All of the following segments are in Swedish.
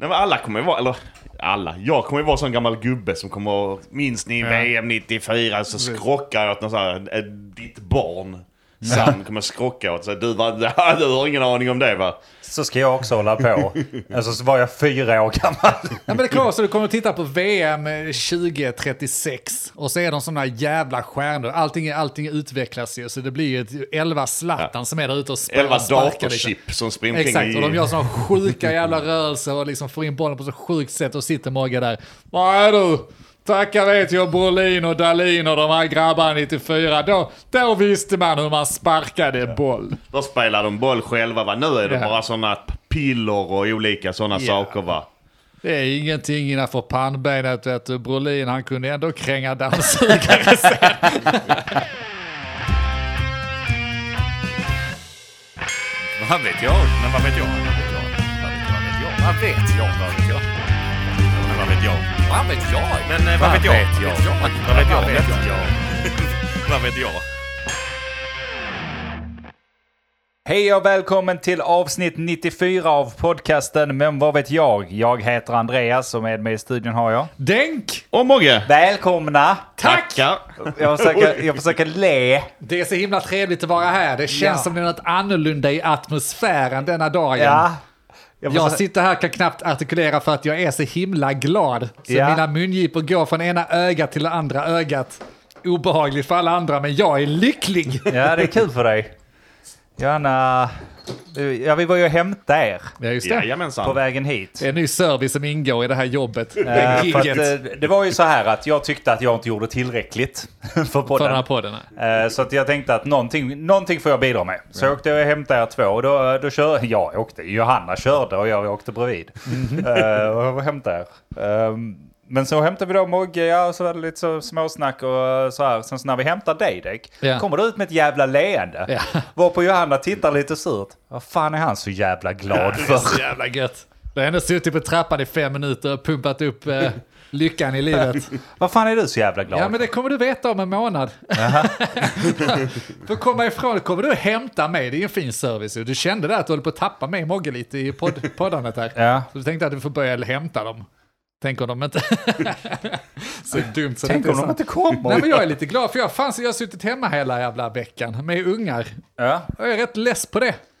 Nej men alla kommer ju vara, eller alla, jag kommer ju vara en sån gammal gubbe som kommer, minns ni VM 94 så skrockar jag åt någon sån här, ditt barn. Sam kommer skrocka åt så du, du har ingen aning om det va? Så ska jag också hålla på. Alltså så var jag fyra år gammal. Ja, men det kommer vara så du kommer att titta på VM 2036 och så är de sådana jävla stjärnor. Allting, allting utvecklas ju så det blir ju ett 11 Zlatan som är där ute och spelar. 11 sparkar datorchip som springer Exakt, i... och de gör sådana sjuka jävla rörelser och liksom får in bollen på så sjukt sätt och sitter Mogge där. Vad är du? Tackar vet jag Brolin och Dalin och de här grabbarna 94. Då, då visste man hur man sparkade boll. Då spelar de boll själva va? Nu är det Ja. bara sådana piller och olika sådana Ja. saker va? Det är ingenting innanför pannbenet vet du. Brolin han kunde ändå kränga dammsugare sen. Vad vet jag? Men vad vet jag? Vad vet jag? Vad vet jag? Vad vet jag? Vad vet jag? Vet jag? Vad vet jag? Men eh, vad vet jag? Vad vet jag? Vad vet jag? Vad vet jag? Hej och välkommen till avsnitt 94 av podcasten Men vad vet jag? Jag heter Andreas och med mig i studion har jag... Denk! Och Mogge! Välkomna! Tackar! Jag försöker, jag försöker le. Det är så himla trevligt att vara här. Det känns Ja. som det är något annorlunda i atmosfären denna dagen. Ja. Jag Jag sitter här kan knappt artikulera för att jag är så himla glad. Så Ja. mina mungipor går från ena ögat till det andra ögat. Obehagligt för alla andra, men jag är lycklig. Ja, det är kul för dig. Johanna, ja, vi var ju och hämtade er Ja, just det. på vägen hit. Det är en ny service som ingår i det här jobbet. Det är för att, eh, det var ju så här att jag tyckte att jag inte gjorde tillräckligt för för podden. den här podden. Eh, Så att jag tänkte att någonting, någonting får jag bidra med. Så jag åkte och hämtade er två och då, då körde jag åkte. Johanna körde och jag åkte bredvid. Eh, och hämtade er. Ehm, men så hämtade vi då Mogge ja, och så var det lite så småsnack och så här. Sen så när vi hämtar dig Däck, Ja. kommer du ut med ett jävla leende. Ja. Varpå Johanna tittar lite surt. Vad fan är han så jävla glad Det är för? så jävla gött. Jag har ändå suttit på trappan i fem minuter och pumpat upp eh, lyckan i livet. Vad fan är du så jävla glad Ja, men det kommer du veta om en månad. För att komma ifrån kommer du hämta mig, det är ju en fin service. Du kände där att du håller på att tappa mig Mogge lite i podd, poddandet här. Ja. Så du tänkte att du får börja hämta dem. Tänk om de inte... så dumt så Tänk det om de inte kommer. Nej men jag är lite glad för jag, fan, så jag har suttit hemma hela jävla veckan med ungar. Ja, Jag är rätt less på det.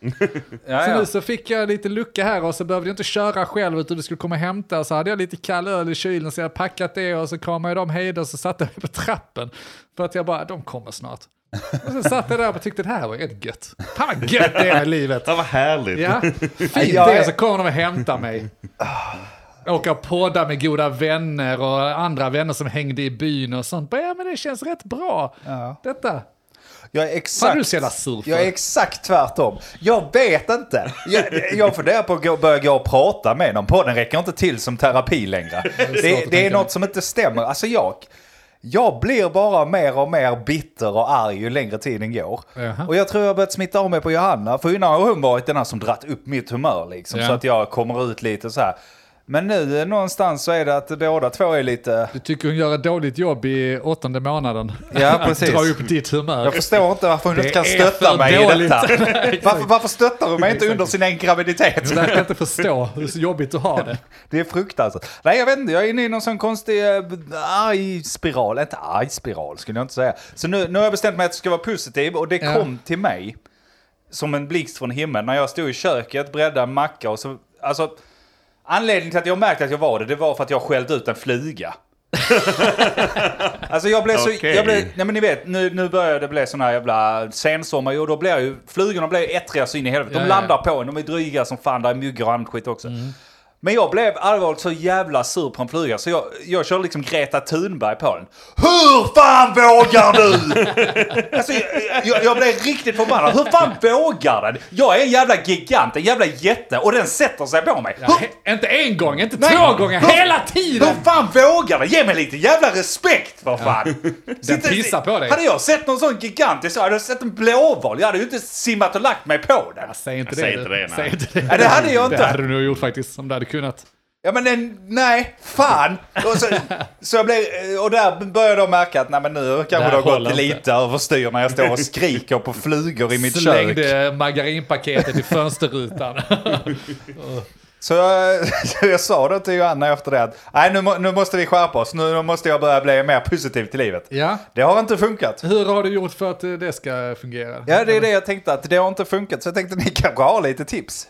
ja, Så ja. nu så fick jag lite lucka här och så behövde jag inte köra själv utan du skulle komma och hämta. Så hade jag lite kall öl i kylen så jag hade packat det och så kramade jag dem hej och så satte jag mig på trappen. För att jag bara, de kommer snart. Och så satt jag där och tyckte det här var rätt gött. Fan vad gött det är med livet. Det var härligt. Ja, fint Jag det är- så kommer de och hämtar mig. Åka och podda med goda vänner och andra vänner som hängde i byn och sånt. Bara, Ja men det känns rätt bra. Detta. Jag är är exakt, du så jävla sur för? jag är exakt tvärtom. Jag vet inte. Jag, jag funderar på att gå, börja gå och prata med någon. Podden räcker inte till som terapi längre. svårt att Det, det är något som inte stämmer. Alltså jag, jag blir bara mer och mer bitter och arg ju längre tiden går. Jaha. Och jag tror jag börjat smitta av mig på Johanna. För innan har hon varit den här som dratt upp mitt humör liksom. Ja. Så att jag kommer ut lite så här. Men nu eh, någonstans så är det att båda två är lite... Du tycker hon gör ett dåligt jobb i åttonde månaden. Ja, precis. Dra upp ditt humör. Jag förstår inte varför hon Det inte kan stötta mig i dåligt. detta. Varför, varför stöttar hon mig inte under sin egen graviditet? Du verkar inte förstå hur jobbigt du har det. Det är fruktansvärt. Nej, jag vet inte. Jag är inne i någon sån konstig äh, arg spiral. Inte arg spiral skulle jag inte säga. Så nu, nu har jag bestämt mig att jag ska vara positiv och det Ja. kom till mig som en blixt från himlen när jag stod i köket, breddade en macka och så... Alltså, anledningen till att jag märkte att jag var det, det var för att jag skällde ut en fluga. alltså jag blev så... Okej. Jag blev, nej men ni vet, nu, nu börjar det bli sån här jävla sensommar och då blir ju... Flugorna blir ju ettriga så in i helvete. De Ja, ja. landar på en, de är dryga som fan, där är myggor och annat skit också. Men jag blev allvarligt så jävla sur på en fluga så jag, jag körde liksom Greta Thunberg på den. Hur fan vågar du? alltså, jag, jag, jag blev riktigt förbannad. Hur fan vågar den? Jag är en jävla gigant, en jävla jätte och den sätter sig på mig. Ja, he- inte en gång, inte Nej. två gånger, Hur- hela tiden! hur fan vågar den? Ge mig lite jävla respekt för fan. Den pissar på dig. Hade jag sett någon sån gigantisk, hade jag sett en blåval, jag hade ju inte simmat och lagt mig på den. Ja, säg inte Säg det. inte du. det, nej. Säg inte det. Ja, det hade jag inte. Det hade du nog gjort faktiskt, om du hade kunnat. Ja men den, nej, fan! Och, så, så jag blev, och där började jag märka att nej, men nu kanske Det har gått inte. lite överstyr när jag står och skriker på flugor i mitt kök. Slängde margarinpaketet i fönsterrutan. Så jag, så jag sa då till Johanna efter det att nej nu, nu måste vi skärpa oss, nu måste jag börja bli mer positiv till livet. Ja. Det har inte funkat. Hur har du gjort för att eh, det ska fungera? Ja det är det jag tänkte att det har inte funkat så jag tänkte att ni kanske har lite tips.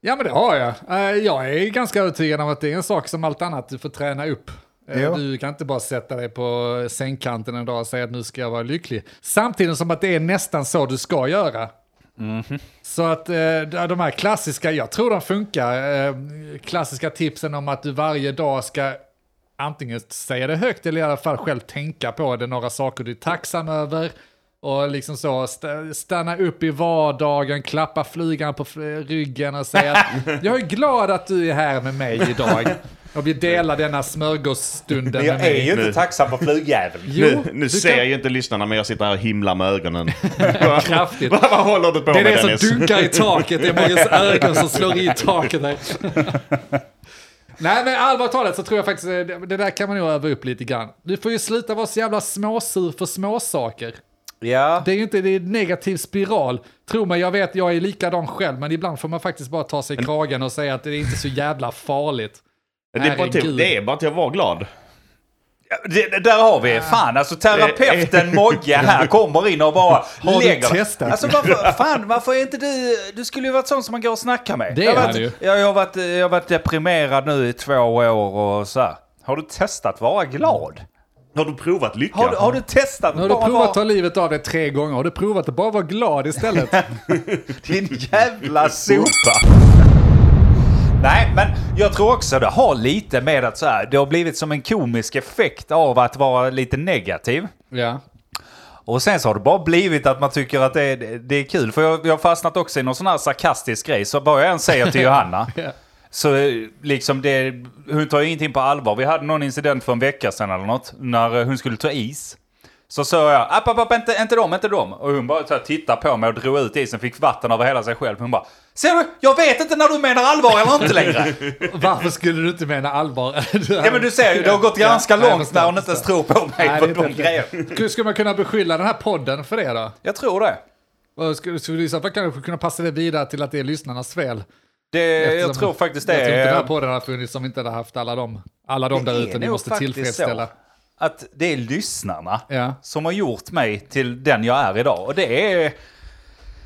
Ja men det har jag. Eh, Jag är ganska övertygad om att det är en sak som allt annat du får träna upp. Eh, Jo. Du kan inte bara sätta dig på sängkanten en dag och säga att nu ska jag vara lycklig. Samtidigt som att det är nästan så du ska göra. Så att eh, de här klassiska, jag tror de funkar, klassiska tipsen om att du varje dag ska antingen säga det högt eller i alla fall själv tänka på det, några saker du är tacksam över. Och liksom så st- stanna upp i vardagen, klappa flygan på ryggen och säga att jag är glad att du är här med mig idag. Och vi delar denna smörgåsstunden Men med jag är mig. ju inte Nu. tacksam på flugjäveln. Jo, nu nu ser kan- ju inte lyssnarna men jag sitter här och himlar med ögonen. Kraftigt. Vad vad håller du på Det är med det som Dennis? dunkar i taket, det är Morgans ögon som slår i taket här. Nej men allvarligt talat så tror jag faktiskt, eh, det det där kan man nog öva upp lite grann. Du får ju sluta vara så jävla småsur för småsaker. Ja. Det är ju inte, det är en negativ spiral. Tro mig, jag vet, jag är likadan själv, men ibland får man faktiskt bara ta sig i kragen och säga att det är inte så jävla farligt. Det är, bara till, det är bara att vara glad. Det, där har vi, fan alltså terapeuten Mogge här kommer in och bara Har du lägger. testat? Alltså varför, fan varför är inte du, du skulle ju varit sån som man går och snackar med. Det jag, har är varit, ju. jag, jag, har varit, jag har varit deprimerad nu i två år och så här. Har du testat vara glad? Har du provat lycka? Har, du- har du testat har du provat att ta livet av dig tre gånger, har du provat att bara vara glad istället? Din jävla sopa! Nej, men jag tror också det har lite med att så här, det har blivit som en komisk effekt av att vara lite negativ. ja. Och sen så har det bara blivit att man tycker att det är, det är kul. För jag, jag har fastnat också i någon sån här sarkastisk grej. Så bara jag än säger till Johanna. Ja. Så eh, liksom det, hon tar ju ingenting på allvar. Vi hade någon incident för en vecka sedan eller något. När eh, hon skulle ta is. Så sa jag, app, app, app, inte, inte dem, inte dem. Och hon bara så här, tittade på mig och drog ut isen, fick vatten över hela sig själv. Hon bara, ser du, jag vet inte när du menar allvar eller inte längre. Varför skulle du inte mena allvar? ja men du ser ju, det har gått Ja, ganska jag långt när hon inte ens tror på mig Nej, på de inte- grejerna. Skulle man kunna beskylla den här podden för det då? Jag tror det. Skulle du i så fall kanske kunna passa det vidare till att det är lyssnarnas fel? Det jag Eftersom- tror faktiskt det Jag tror inte den här är... podden hade funnits om vi inte hade haft alla de, alla de där är ute ni måste tillfredsställa. så Att det är lyssnarna Ja. som har gjort mig till den jag är idag. Och det är...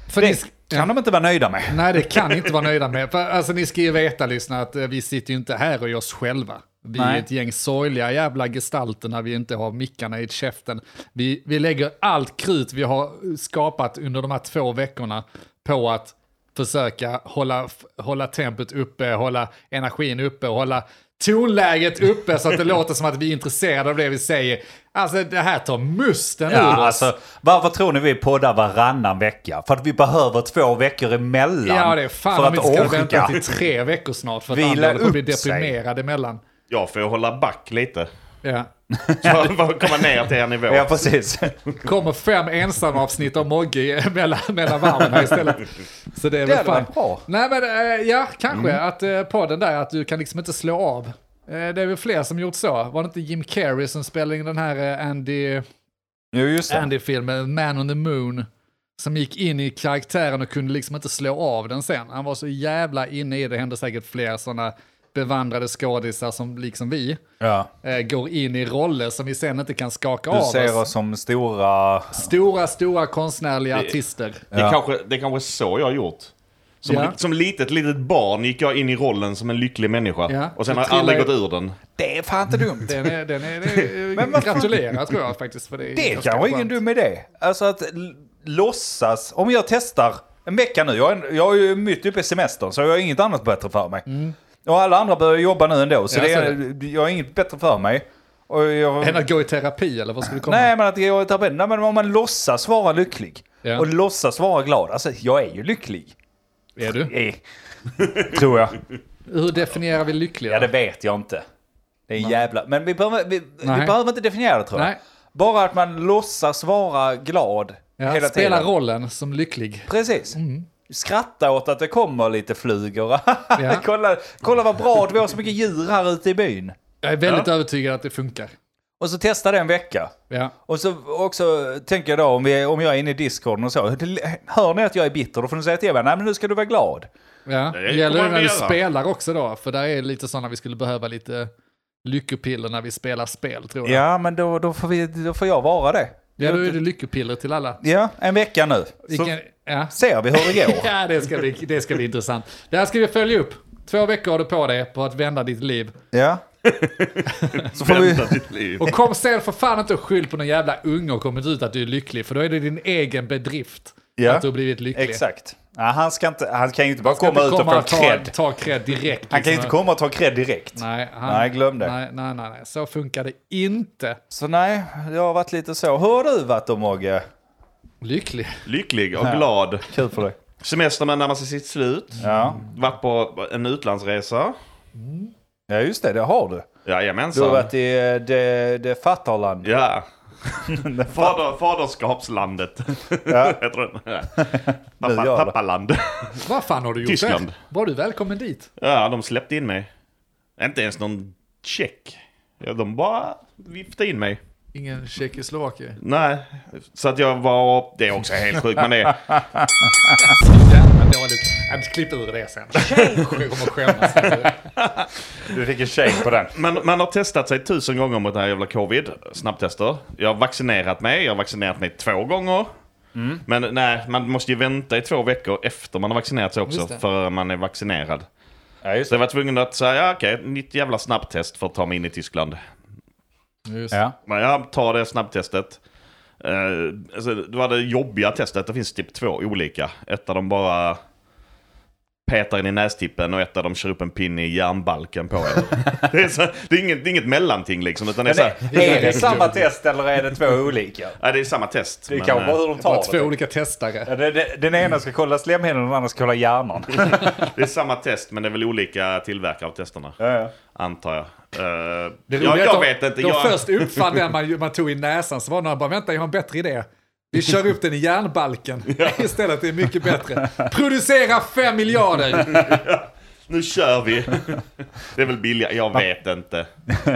För Det ni, kan de inte vara nöjda med. Nej, det kan inte vara nöjda med. För, alltså, ni ska ju veta, lyssna, att eh, vi sitter ju inte här och gör oss själva. Vi är Nej. ett gäng sorgliga jävla gestalter när vi inte har mickarna i käften. Vi, vi lägger allt krut vi har skapat under de här två veckorna på att försöka hålla, hålla tempot uppe, hålla energin uppe och hålla tonläget uppe så att det låter som att vi är intresserade av det vi säger. Alltså det här tar musten ur Ja, oss. alltså, varför tror ni vi poddar varannan vecka? För att vi behöver två veckor emellan. Ja, det är fan för om vi ska att vänta orka. till tre veckor snart för att Vila andra att bli upp sig. emellan. Jag får hålla back lite. Ja. För att komma ner till er nivå. Ja, precis. Kommer fem ensamma avsnitt av Mogge mellan, mellan varven här istället. Så det är Det väl fan. bra. Nej men eh, ja, kanske Mm. att eh, podden där, att du kan liksom inte slå av. Eh, det är väl fler som gjort så. Var det inte Jim Carrey som spelade in den här Andy, Jo, just det. Andy-filmen, Man on the Moon? Som gick in i karaktären och kunde liksom inte slå av den sen. Han var så jävla inne i det, det hände säkert fler sådana bevandrade skådisar som liksom vi Ja. eh, går in i roller som vi sen inte kan skaka Du av ser oss. oss som stora... Stora, stora konstnärliga artister. Det, är Ja. kanske, det är kanske så jag har gjort. Som, Ja. som litet, litet barn gick jag in i rollen som en lycklig människa. Ja. Och sen Du har jag aldrig gått ur den. Det är fan inte dumt. Den är, den är, den är Men gratulerar tror jag faktiskt. För det är Det är kanske ingen dum idé. Alltså att låtsas. Om jag testar en vecka nu. Jag är, jag är ju mitt uppe i semestern så jag har inget annat bättre för mig. Och alla andra börjar jobba nu ändå. Så Mm. Ja, det är, jag har inget bättre för mig. Och jag, Än att gå i terapi eller vad det komma? nej men att jag är terapeut. Nej men om man låtsas vara lycklig. Ja. Och låtsas vara glad. Alltså jag är ju lycklig. Är du? Eh, tror jag. Hur definierar vi lycklig? Ja det vet jag inte. Det är en jävla... Men vi behöver, vi, vi Nej. behöver inte definiera det tror jag. Nej. Bara att man låtsas vara glad Ja, hela spela tiden. rollen som lycklig. Precis. Skratta åt att det kommer lite flugor. Ja. kolla, kolla vad bra att vi har så mycket djur här ute i byn. Jag är väldigt övertygad att det funkar. Och så testa det en vecka. Ja. Och så också tänker jag då om, vi, om jag är inne i Discord och så. det- Hör ni att jag är bitter då får ni säga till mig, nej men nu ska du vara glad. Ja, Det det gäller kommer när vi du göra. spelar också då, för där är lite sådana vi skulle behöva lite lyckopiller när vi spelar spel tror jag. Ja men då, då, får, vi, då får jag vara det. Ja, då är det lyckopiller till alla. Ja, en vecka nu. Vilken, ja. Ser vi hur det går. ja, det ska, bli, det ska bli intressant. Det här ska vi följa upp. Två veckor har du på dig på att vända ditt liv. ja. Så får vi... Vänta ditt liv. Och kom sen för fan inte och skyll på någon jävla unge och kommit ut att du är lycklig, för då är det din egen bedrift Ja, att du har blivit lycklig. Exakt. Ja, han, ska inte, han kan ju inte bara komma inte ut och få ta, cred. ta cred direkt. Han kan ju liksom. inte komma och ta cred direkt. Nej, han, Nej, glöm det. Nej, nej, nej, nej, så funkar det inte. Så nej, det har varit lite så. Hur har du varit då Mogge? Lycklig. Lycklig och glad. Kul för dig. Semestern närmar sig sitt slut. Ja. Varit på en utlandsresa. ja, just det, det har du. Du Jajamensan. har varit i eh, det, det fattarland. Ja. Fader, faderskapslandet. Ja. Det. Gör Pappa, det. pappaland. Vad fan har du gjort Tyskland. där? Var du välkommen dit? Ja, de släppte in mig. Inte ens någon check. Ja, de bara viftade in mig. Ingen Tjeckoslovakien? Nej, så att jag var... Det är också helt sjukt, men det är... Jävla dåligt. Jag ska klippa ur det sen. Jag kommer skämmas. Du fick en shake på den. Man, man har testat sig tusen gånger mot det här jävla covid, snabbtester. Jag har vaccinerat mig, jag har vaccinerat mig två gånger. Men nej, man måste ju vänta i två veckor efter man har vaccinerat sig också, för man är vaccinerad. Ja, just Så jag var tvungen att säga, ja okej, nytt jävla snabbtest för att ta mig in i Tyskland. Just. Ja. Men jag tar det snabbtestet. Uh, alltså, det var det jobbiga testet, det finns typ två olika. Ett av dem bara petar in i nästippen och ett av dem kör upp en pinne i järnbalken på er. det, är så, det, är inget, det är inget mellanting liksom, utan det är, så det, här, är det samma test eller är det två olika? nej, det är samma test. Det kan vara eh, hur de tar två det. olika testare. Ja, det, det. Den ena ska kolla slemhinnan och den andra ska kolla hjärnan. det är samma test, men det är väl olika tillverkare av testerna. Ja, ja. Antar jag. Uh, Det ja, att jag de, vet inte. De Jag, först uppfann den man, man tog i näsan, så var några bara vänta jag har en bättre idé. Vi kör upp den i järnbalken istället, det är mycket bättre. Producera fem miljarder! Nu kör vi! det är väl billigare, jag vet inte.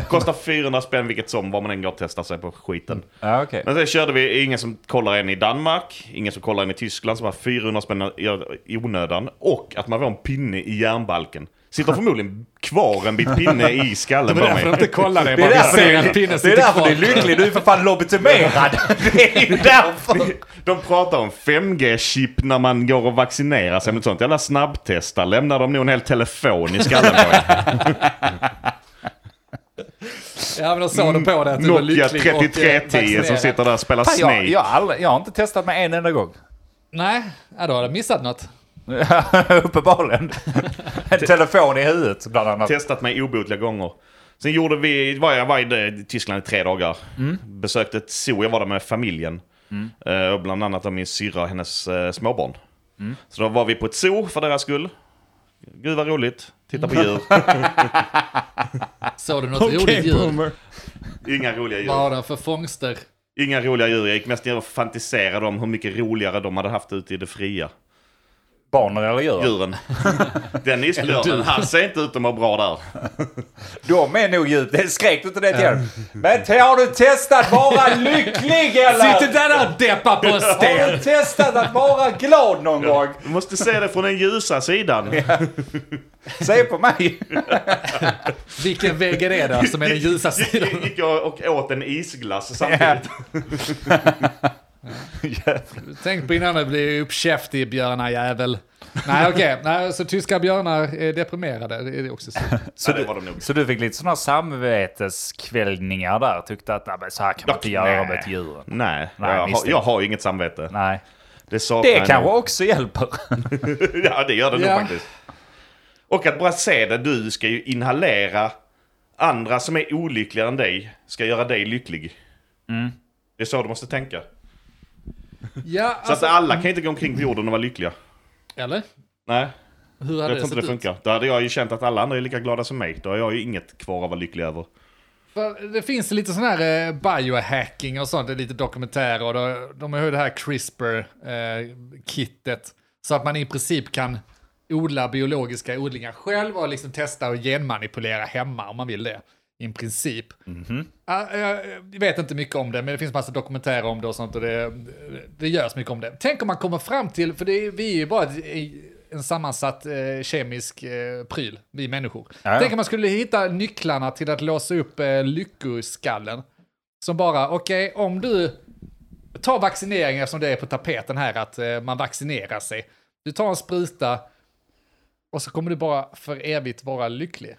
Kostar 400 spänn vilket som, var man än går och testar sig på skiten. Ja, okej. Men sen körde vi, ingen som kollar en i Danmark, ingen som kollar en i Tyskland, så var 400 spänn i onödan. Och att man får en pinne i järnbalken. Sitter förmodligen kvar en bit pinne i skallen Det på är därför de mig. inte kollar det, Det är därför ser du, att det pinnen är därför du är lycklig. Du är för fan lobotomerad. Det är ju därför. De pratar om 5G-chip när man går och vaccinerar sig mot sånt. Jävla snabbtestar. Lämnar de nog en hel telefon i skallen på er. Ja men de såg de på det att du var lycklig och, eh, 3310 som sitter där och spelar Snake. jag, jag, jag har inte testat mig en enda gång. Nej, ja, då har jag missat något. Uppenbarligen. En telefon i huvudet bland annat. testat mig obotliga gånger. Sen gjorde vi, var jag var i Tyskland i tre dagar. Besökte ett zoo, jag var där med familjen. Eh, och bland annat av min syrra och hennes eh, småbarn. Så då var vi på ett zoo för deras skull. Gud vad roligt. Titta på djur. Såg du något roligt djur? Inga roliga Vad har djur. den för fångster? Inga roliga djur. Jag gick mest ner och fantiserade om hur mycket roligare de hade haft ute i det fria. Barnen eller djuren? Djuren. Den isbjörnen, han ser inte ut att må bra där. De är nog djupt. Det skrek du inte det till honom? Men te- har du testat vara lycklig eller? Sitter där och deppar på en Har sten! du testat att vara glad någon gång? Du måste se det från den ljusa sidan. Se på mig. Vilken vägg är det då som är den ljusa sidan? Gick jag och åt en isglass samtidigt. Tänk på innan du blir uppkäftig björnajävel. Nej okej, Nej, så tyska björnar är deprimerade, det är det också så. Så, du, de så du fick lite sådana samveteskvällningar där? Tyckte att "Nej, så här kan man inte göra med ett djur? Nej, Nej, jag, har, jag har ju inget samvete. Nej. Det Det kanske också hjälper. Ja, det gör det Ja. nog faktiskt. Och att bara se det, du ska ju inhalera andra som är olyckligare än dig, ska göra dig lycklig. Mm. Det är så du måste tänka. Ja, Så alltså, att alla kan inte gå omkring på jorden och vara lyckliga. eller? Nej, Hur jag hade tror det inte det sett ut? funkar. Då hade jag ju känt att alla andra är lika glada som mig. Då har jag ju inget kvar att vara lycklig över. För det finns lite sån här eh, biohacking och sånt, det är lite dokumentärer och då, de har ju det här CRISPR-kittet. så att man i princip kan odla biologiska odlingar själv och liksom testa och genmanipulera hemma om man vill det. I princip. Ja, Jag jag vet inte mycket om det, men det finns massa dokumentärer om det och sånt och det, det görs mycket om det. Tänk om man kommer fram till, för det är, vi är ju bara en sammansatt eh, kemisk eh, pryl, vi människor. Ja, ja. Tänk om man skulle hitta nycklarna till att låsa upp eh, lyckoskallen. Som bara, okej, om du tar vaccinering eftersom det är på tapeten här att eh, man vaccinerar sig. Du tar en spruta och så kommer du bara för evigt vara lycklig.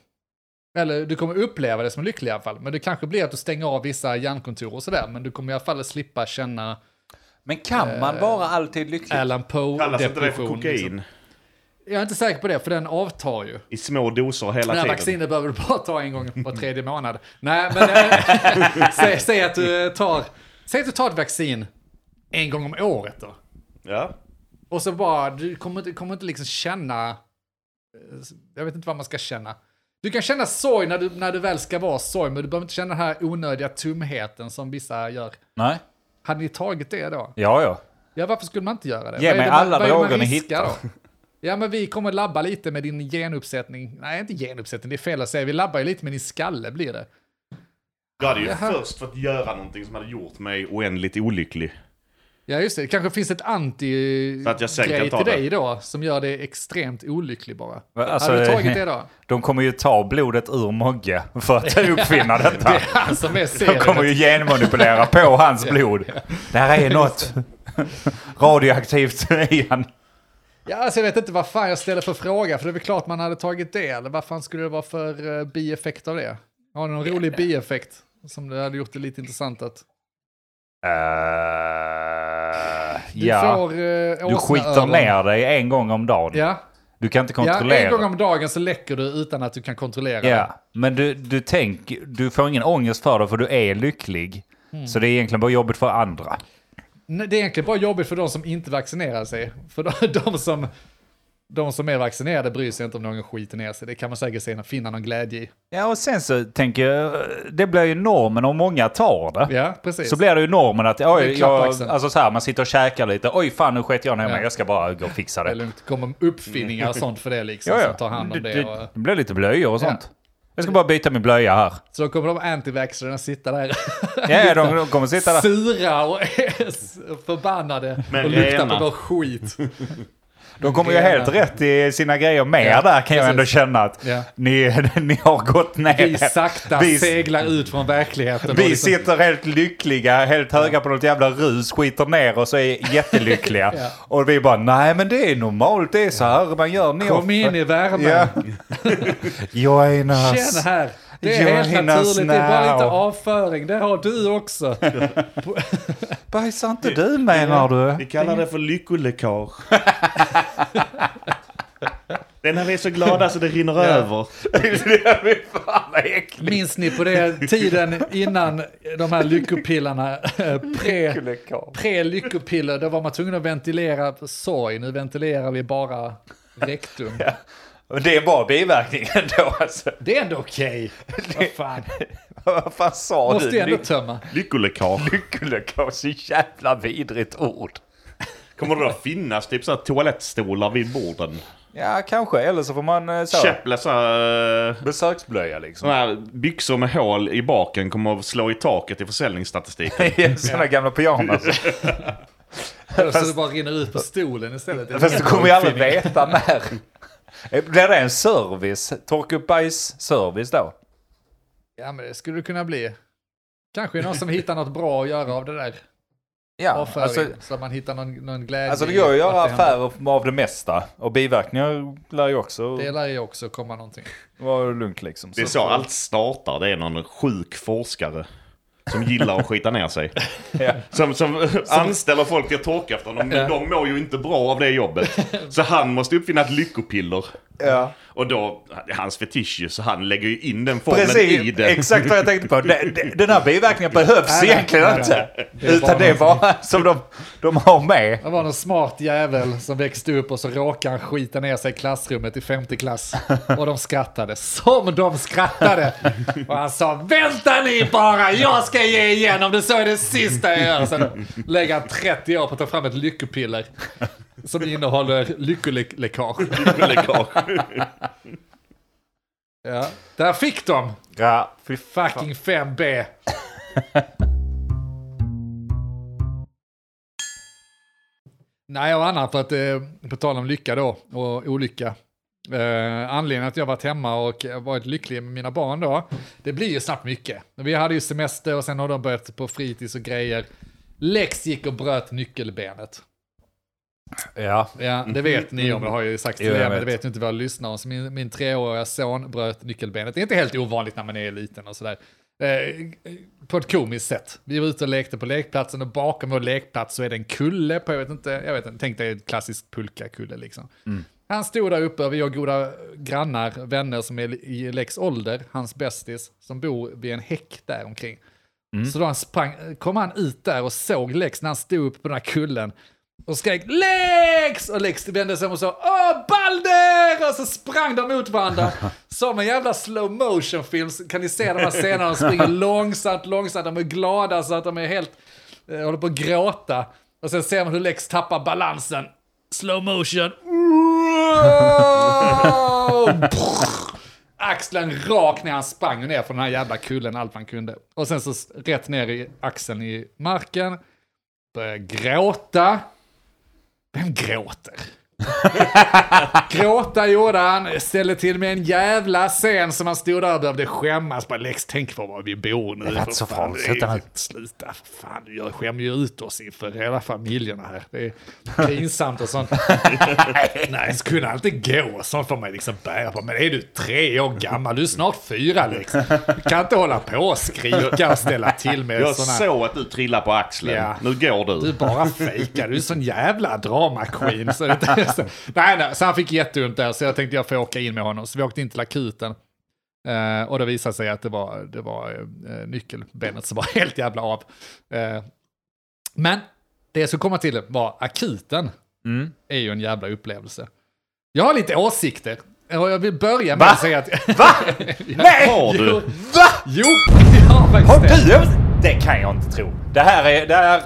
Eller du kommer uppleva det som lycklig i alla fall. Men det kanske blir att du stänger av vissa hjärnkontor och sådär. Men du kommer i alla fall slippa känna Men kan man vara alltid lycklig? Alan Kallas inte det för Poe-depression. kokain? Liksom. Jag är inte säker på det, för den avtar ju. I små doser hela Det här tiden. vaccinet behöver du bara ta en gång på tredje månad. Nej, men eh, säg, säg, att du tar, säg att du tar ett vaccin en gång om året då. Ja. Och så bara, du kommer inte, kommer inte liksom känna, eh, jag vet inte vad man ska känna. Du kan känna sorg när du, när du väl ska vara sorg, men du behöver inte känna den här onödiga tomheten som vissa gör. Nej. Hade ni tagit det då? Ja, ja. Ja, varför skulle man inte göra det? Ge mig alla droger ni hittar. då? Ja, men vi kommer labba lite med din genuppsättning. Nej, inte genuppsättning, det är fel att säga. Vi labbar ju lite med din skalle blir det. Jag hade ju Jaha. först fått göra någonting som hade gjort mig oändligt olycklig. Ja, just det. Kanske finns ett anti-grej till det. dig då, som gör dig extremt olycklig bara. Alltså, Hade du tagit det då? De kommer ju ta blodet ur Mogge för att uppfinna detta. Det är han som är De kommer ju genmanipulera på hans blod. Det här är något radioaktivt i han. Ja, alltså jag vet inte vad fan jag ställer för fråga, för det är väl klart man hade tagit det. Eller vad fan skulle det vara för uh, bieffekt av det? Har du någon rolig bieffekt som det hade gjort det lite intressant att... Uh, Du ja, får uh, du skiter ner dig en gång om dagen. Ja. Du kan inte ja, kontrollera. en gång om dagen så läcker du utan att du kan kontrollera. Ja, men du, du, tänk, du får ingen ångest för det för du är lycklig. Mm. Så det är egentligen bara jobbigt för andra. Nej, Det är egentligen bara jobbigt för de som inte vaccinerar sig. För de, de, som, de som är vaccinerade bryr sig inte om någon skiter ner sig. Det kan man säkert se, finna någon glädje i. Ja, och sen så tänker jag, det blir ju normen om många tar det. Ja, precis. Så blir det ju normen att, oj, jag, alltså så här, man sitter och käkar lite, oj fan nu sket jag ner mig, Ja. jag ska bara gå och fixa det är det. lugnt. Kommer uppfinningar och sånt för det liksom, Ja, ja. som tar hand om det. det, Och, det blir lite blöjor och Ja. sånt. Jag ska bara byta min blöja här. så då kommer de antivaxxerna sitta där Ja, de, de kommer sitta där. sura och förbannade Men och luktar rena. på vår skit. De kommer ju helt rätt i sina grejer med Ja, där kan jag precis. ändå känna att Ja. ni, ni har gått ner. Vi sakta Vi- seglar ut från verkligheten. Vi liksom- sitter helt lyckliga, helt höga på något jävla rus, skiter ner och är jättelyckliga. Ja. Och vi bara, nej men det är normalt, det är så här man gör. Ni Kom in i värmen. Ja. Jonas. Känn här. Det är helt Jonas naturligt, det är bara lite now. avföring. Det har du också. Bajsar inte du menar Vi du? kallar det för lyckoläckage. det är när vi är så glada så det rinner över. Vad äckligt. Minns ni på det tiden innan de här lyckopillarna, eh, pre, pre-lyckopiller, då var man tvungen att ventilera sorg. Nu ventilerar vi bara rektum. Och Det är bara biverkningen då alltså. Det är ändå okej. Vad fan. Vad fan sa Måste du? ju ändå tömma. Lyckoläckage. Lyckoläckage, så jävla vidrigt ord. Kommer det då finnas typ så här toalettstolar vid borden? Ja, kanske. Eller så får man eh, så, Käpple så här, eh, besöksblöja liksom. såna här byxor med hål i baken kommer att slå i taket i försäljningsstatistiken. Sådana gamla pyjamas. Så det bara rinner ut på stolen istället. Fast du kommer ju aldrig veta när. Blir det en service? Torka upp bajs-service då? Ja, men det skulle det kunna bli. Kanske någon som hittar något bra att göra av det där. Ja, Avföring, alltså, så att man hittar någon, någon glädje. alltså det går ju att göra affärer av det mesta. Och biverkningar lär ju också Det lär ju också komma någonting. vara lugnt liksom. Det är så allt startar. Det är någon sjuk forskare som gillar att skita ner sig. Ja. Som, som anställer folk till att torka efter honom. Men Ja. de mår ju inte bra av det jobbet. Så han måste uppfinna ett lyckopiller. Ja. Och då, det är hans fetisch ju, så han lägger ju in den formeln i Precis, det. exakt vad jag tänkte på. Den, här biverkningen behövs egentligen nej, inte. Utan det bara som de, de har med. Det var någon smart jävel som växte upp och så råkade han skita ner sig i klassrummet i femte klass. Och de skrattade. Som de skrattade! Och han sa vänta ni bara, jag ska ge igen om det så är det sista jag gör. Sen lägger han 30 år på att ta fram ett lyckopiller. Som innehåller lyckoläckage. Lyckoläckage. Ja. Där fick de! Ja, fy Fucking 5B. Nej, och annat för att, eh, på tal om lycka då, och olycka. Eh, anledningen att jag varit hemma och varit lycklig med mina barn då, det blir ju snabbt mycket. Vi hade ju semester och sen har de börjat på fritids och grejer. Lex gick och bröt nyckelbenet. Ja. Ja, det vet ni om, jag har ju sagt till jag er, men det vet. ju inte våra lyssnare. Så min, min treåriga son bröt nyckelbenet. Det är inte helt ovanligt när man är liten och sådär. Eh, på ett komiskt sätt. Vi var ute och lekte på lekplatsen och bakom vår lekplats så är det en kulle på, jag vet inte, jag vet inte, tänk dig en klassisk pulkakulle liksom. Han stod där uppe vi har goda grannar, vänner som är i Lex ålder, hans bästis, som bor vid en häck där omkring. Så då han sprang, kom han ut där och såg Lex när han stod uppe på den här kullen och skrek Lex! Och Lex vände sig om och sa Åh, Balder! Och så sprang de mot varandra. Som en jävla slow motion film. Kan ni se de här scenerna? De springer långsamt, långsamt. De är glada så att de är helt, eh, håller på att gråta. Och sen ser man hur Lex tappar balansen. Slow motion. Axeln rakt ner, han sprang ner från den här jävla kullen allt han kunde. Och sen så rätt ner i axeln i marken. Började gråta. Vem gråter? gråta gjorde han, ställde till med en jävla scen som han stod där och behövde skämmas. Bara Lex, tänk på var vi bor nu. Det lät så farligt. Det är- Sluta för fan. Du gör- skämmer ju ut oss inför hela familjerna här. Det är pinsamt och sånt. Nej, så kunde han inte gå. Sånt får man liksom bära på. Men är du tre år gammal? Du är snart fyra liksom. Du kan inte hålla på och skrika och ställa till med Jag såna... såg att du trillade på axeln. Ja. Nu går du. Du bara fejkar, du är sån jävla drama queen. Så det, så, nej, nej, så han fick jätteont där, så jag tänkte jag får åka in med honom. Så vi åkte in till akuten. Eh, och det visade sig att det var, det var eh, nyckelbenet som var helt jävla av. Eh, men det som kommer till var akuten. Mm. är ju en jävla upplevelse. Jag har lite åsikter. Och jag vill börja med Va? att säga att... Va? Nej! Har du? Jo. Va? Jo, jag har faktiskt Har det. du? Det kan jag inte tro. Det här är... Det här...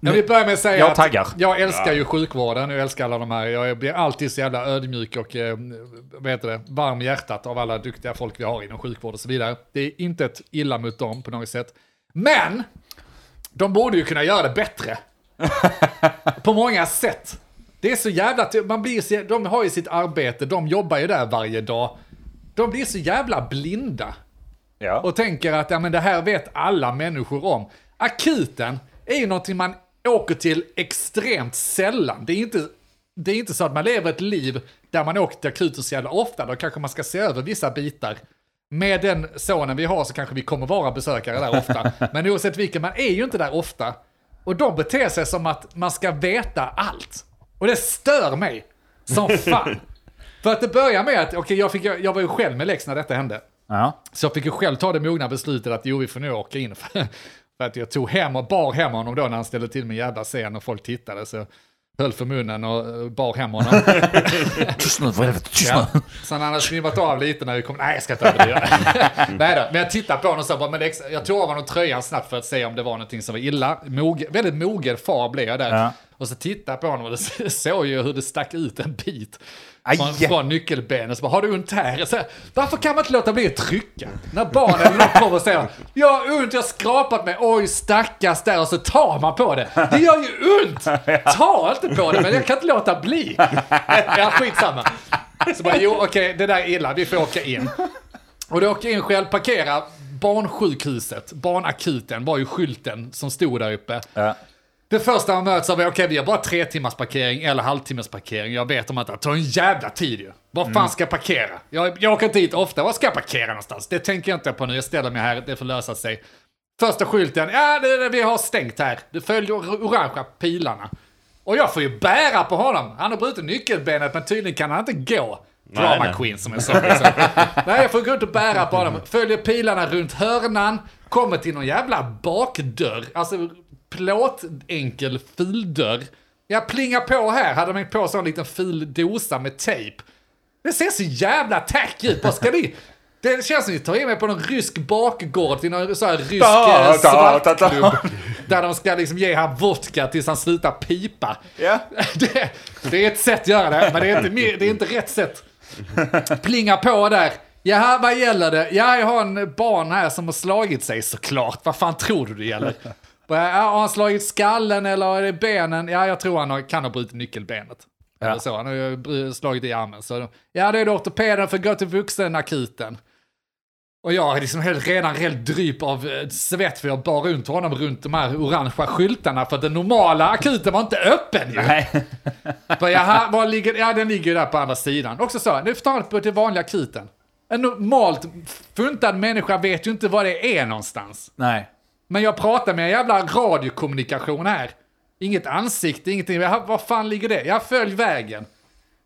Jag vill börja med att säga Jag att taggar. jag älskar ju sjukvården, jag älskar alla de här, jag blir alltid så jävla ödmjuk och eh, vad heter det, varm i hjärtat av alla duktiga folk vi har inom sjukvård och så vidare. Det är inte ett illa mot dem på något sätt. Men, de borde ju kunna göra det bättre. på många sätt. Det är så jävla, man blir så, de har ju sitt arbete, de jobbar ju där varje dag. De blir så jävla blinda Ja. och tänker att ja, men det här vet alla människor om. Akuten är ju någonting man åker till extremt sällan. Det är inte, det är inte så att man lever ett liv där man åker till akuten så jävla ofta. Då kanske man ska se över vissa bitar. Med den sonen vi har så kanske vi kommer vara besökare där ofta. Men oavsett vilken, man är ju inte där ofta. Och de beter sig som att man ska veta allt. Och det stör mig som fan. För att det börjar med att, okej jag, fick, jag var ju själv med Lex när detta hände. ja. Så jag fick ju själv ta det mogna beslutet att jo, vi får nu åka in. För att jag tog hem och bar hem honom då när han ställde till med en jävla scen och folk tittade. Så höll för munnen och eh, bar hem honom. Tyst nu, för helvete. Tyst Ja. nu. Så han hade snivat av lite när vi kom. Nej, jag ska inte överdriva. Nej då, men jag tittade på honom och sa bara, men det, jag tog av honom tröjan snabbt för att se om det var någonting som var illa. Mog, väldigt mogen far blev jag där. Ja. Och så tittade jag på honom och det såg ju hur det stack ut en bit. Aj. Från, från nyckelbenet. Så bara, har du ont här? Så, varför kan man inte låta bli att trycka? När barnen kommer och säger, jag har ont, jag har skrapat mig, oj stackars där. Och så tar man på det. Det gör ju ont! Ta inte på det, men jag kan inte låta bli. Ja, skitsamma. Så bara, jo okej, det där är illa, vi får åka in. Och då åker jag in själv, parkerar barnsjukhuset, barnakuten var ju skylten som stod där uppe. Ja. Det första man möts av är, okej vi har bara tre timmars parkering eller halvtimmes parkering. Jag vet om att det tar en jävla tid ju. Var fan ska jag parkera? Jag, jag åker inte hit ofta, var ska jag parkera någonstans? Det tänker jag inte på nu, jag ställer mig här, det får lösa sig. Första skylten, ja det, det, vi har stängt här. Det följer or- orangea pilarna. Och jag får ju bära på honom. Han har brutit nyckelbenet men tydligen kan han inte gå. Drama nej. queen som jag sa. liksom. Nej, jag får gå ut och bära på honom. Följer pilarna runt hörnan. Kommer till någon jävla bakdörr. Alltså plåtenkel fildörr. Jag plingar på här. Hade de hängt på så en liten fil dosa med tejp. Det ser så jävla tack ut. Vad ska ni... Det känns som att ni tar in mig på någon rysk bakgård till någon sån här rysk Da, eh, svartklubb. Där de ska liksom ge han vodka tills han slutar pipa. Ja. Det, det är ett sätt att göra det, men det är inte, det är inte rätt sätt. Plinga på där. Ja, vad gäller det? Ja, jag har en barn här som har slagit sig såklart. Vad fan tror du det gäller? Har han slagit skallen eller är det benen? Ja, jag tror han har, kan ha brutit nyckelbenet. Ja. Eller så, han har slagit i armen. Så, ja, det är då ortopeden för att gå till vuxenakuten. Och jag är liksom helt, redan helt dryp av eh, svett för jag bar runt honom runt de här orangea skyltarna för att den normala akuten var inte öppen ju. Nej. Bara, jaha, var ligger, ja den ligger ju där på andra sidan. Också så, nu får ta på till vanliga akuten. En normalt funtad människa vet ju inte var det är någonstans. Nej. Men jag pratar med en jävla radiokommunikation här. Inget ansikte, ingenting. Var fan ligger det? Jag följ vägen.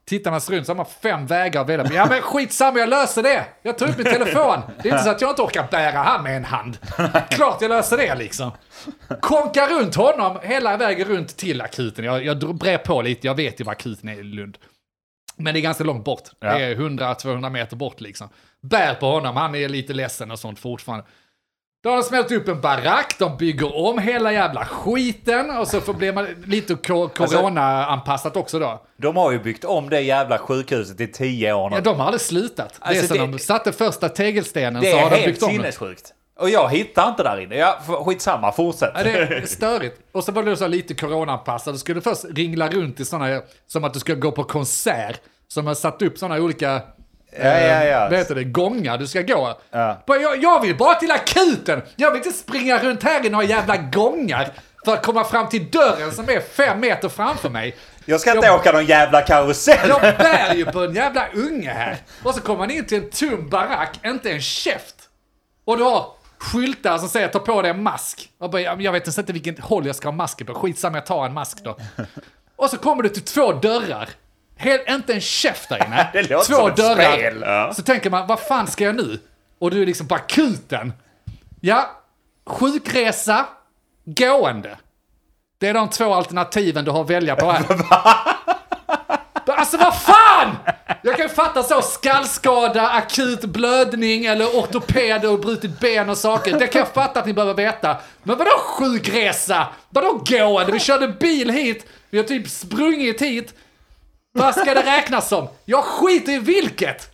Tittar man sig runt så har man fem vägar att välja på. Ja men skitsamma, jag löser det. Jag tar upp min telefon. Det är inte så att jag inte orkar bära han med en hand. Klart jag löser det liksom. Konkar runt honom hela vägen runt till akuten. Jag, jag brer på lite, jag vet ju var akuten är i Lund. Men det är ganska långt bort. Ja. Det är 100-200 meter bort liksom. Bär på honom, han är lite ledsen och sånt fortfarande. Då har de smält upp en barack, de bygger om hela jävla skiten och så blir man lite ko- corona-anpassat också då. De har ju byggt om det jävla sjukhuset i tio år nu. Ja, de har aldrig slutat. det är Alltså, som det- de satte första tegelstenen så är har de helt byggt om det. sinnessjukt. Och jag hittar inte där inne. Ja, skitsamma, fortsätt. Ja, det är störigt. Och så var det så lite coronaanpassat. Du skulle först ringla runt i sådana, som att du ska gå på konsert. Som har satt upp sådana olika Ja, ja, ja. vad heter det, gångar du ska gå. Ja. Bara, Jag, jag vill bara till akuten! Jag vill inte springa runt här i några jävla gångar för att komma fram till dörren som är fem meter framför mig. Jag ska inte Jag- åka någon jävla karusell. Jag bär ju på en jävla unge här. Och så kommer man in till en tom barack, inte en käft. Och du har skyltar som säger ta på dig en mask. Och bara, jag vet inte vilken håll jag ska ha masken på. Skitsamma, jag tar en mask då. Och så kommer du till två dörrar. Helt, inte en käft där inne. Det låter två som ett dörrar. spel. Ja. Så tänker man, vad fan ska jag nu? Och du är liksom på akuten. Ja, sjukresa, gående. Det är de två alternativen du har att välja på här. Alltså vad fan! Jag kan ju fatta så, skallskada, akut blödning eller ortoped och brutit ben och saker. Det kan jag fatta att ni behöver veta. Men vadå sjukresa? Vadå gående? Vi körde bil hit, vi har typ sprungit hit. Vad ska det räknas som? Jag skiter i vilket!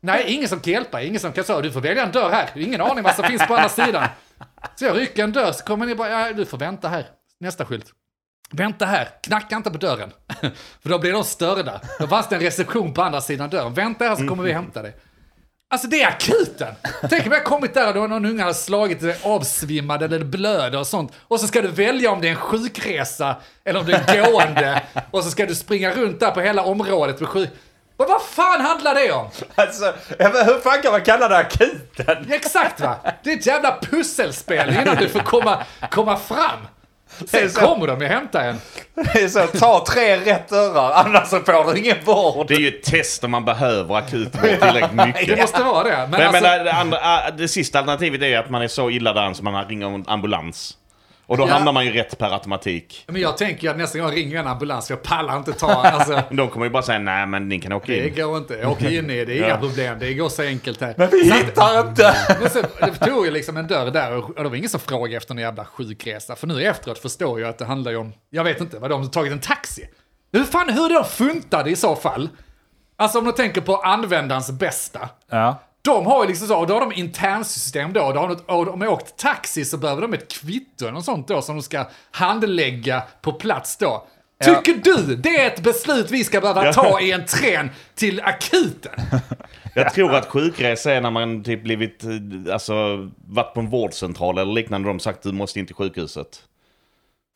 Nej, ingen som kan hjälpa, ingen som kan säga du får välja en dörr här. Ingen aning vad som finns på andra sidan. Så jag rycker en dörr, så kommer ni bara, ja, du får vänta här. Nästa skylt. Vänta här, knacka inte på dörren. För då blir de störda. Då fanns det en reception på andra sidan dörren. Vänta här så kommer vi hämta dig. Alltså det är akuten! Tänk om jag kommit där och då någon unge hade slagit sig avsvimmad eller blöder och sånt. Och så ska du välja om det är en sjukresa eller om det är gående. och så ska du springa runt där på hela området med sjuk... Vad, vad fan handlar det om? Alltså, hur fan kan man kalla det akuten? Exakt va! Det är ett jävla pusselspel innan du får komma, komma fram. Det Sen så. kommer de ju hämta en. Det är så, ta tre rätt dörrar, annars så får du ingen vård. Det är ju ett test om man behöver akutvård tillräckligt Det mycket. måste vara det. Men, Men, alltså, men det, andra, det sista alternativet är att man är så illa däran så man ringer en ambulans. Och då Ja. hamnar man ju rätt per automatik. men jag tänker ju att nästa gång jag ringer en ambulans, för jag pallar inte ta, alltså. De kommer ju bara säga nej men ni kan åka Det in. går inte. Jag åker in det, det är inga Ja. problem. Det går så enkelt här. Men vi hittar inte! Men så, det tog ju liksom en dörr där och och det var ingen som frågade efter en jävla sjukresa. För nu efteråt förstår jag att det handlar ju om, jag vet inte, vad de har tagit en taxi. Hur fan, hur är de funtade i så fall? Alltså om du tänker på användarens bästa. Ja. De har ju liksom så, och då har de internsystem då, och då har de, och de har åkt taxi så behöver de ett kvitto eller något sånt då som de ska handlägga på plats då. Ja. Tycker du det är ett beslut vi ska behöva Ja. ta i en tren till akuten? Jag tror att sjukresa är när man typ blivit, eh, alltså varit på en vårdcentral eller liknande. De sagt du måste in till sjukhuset.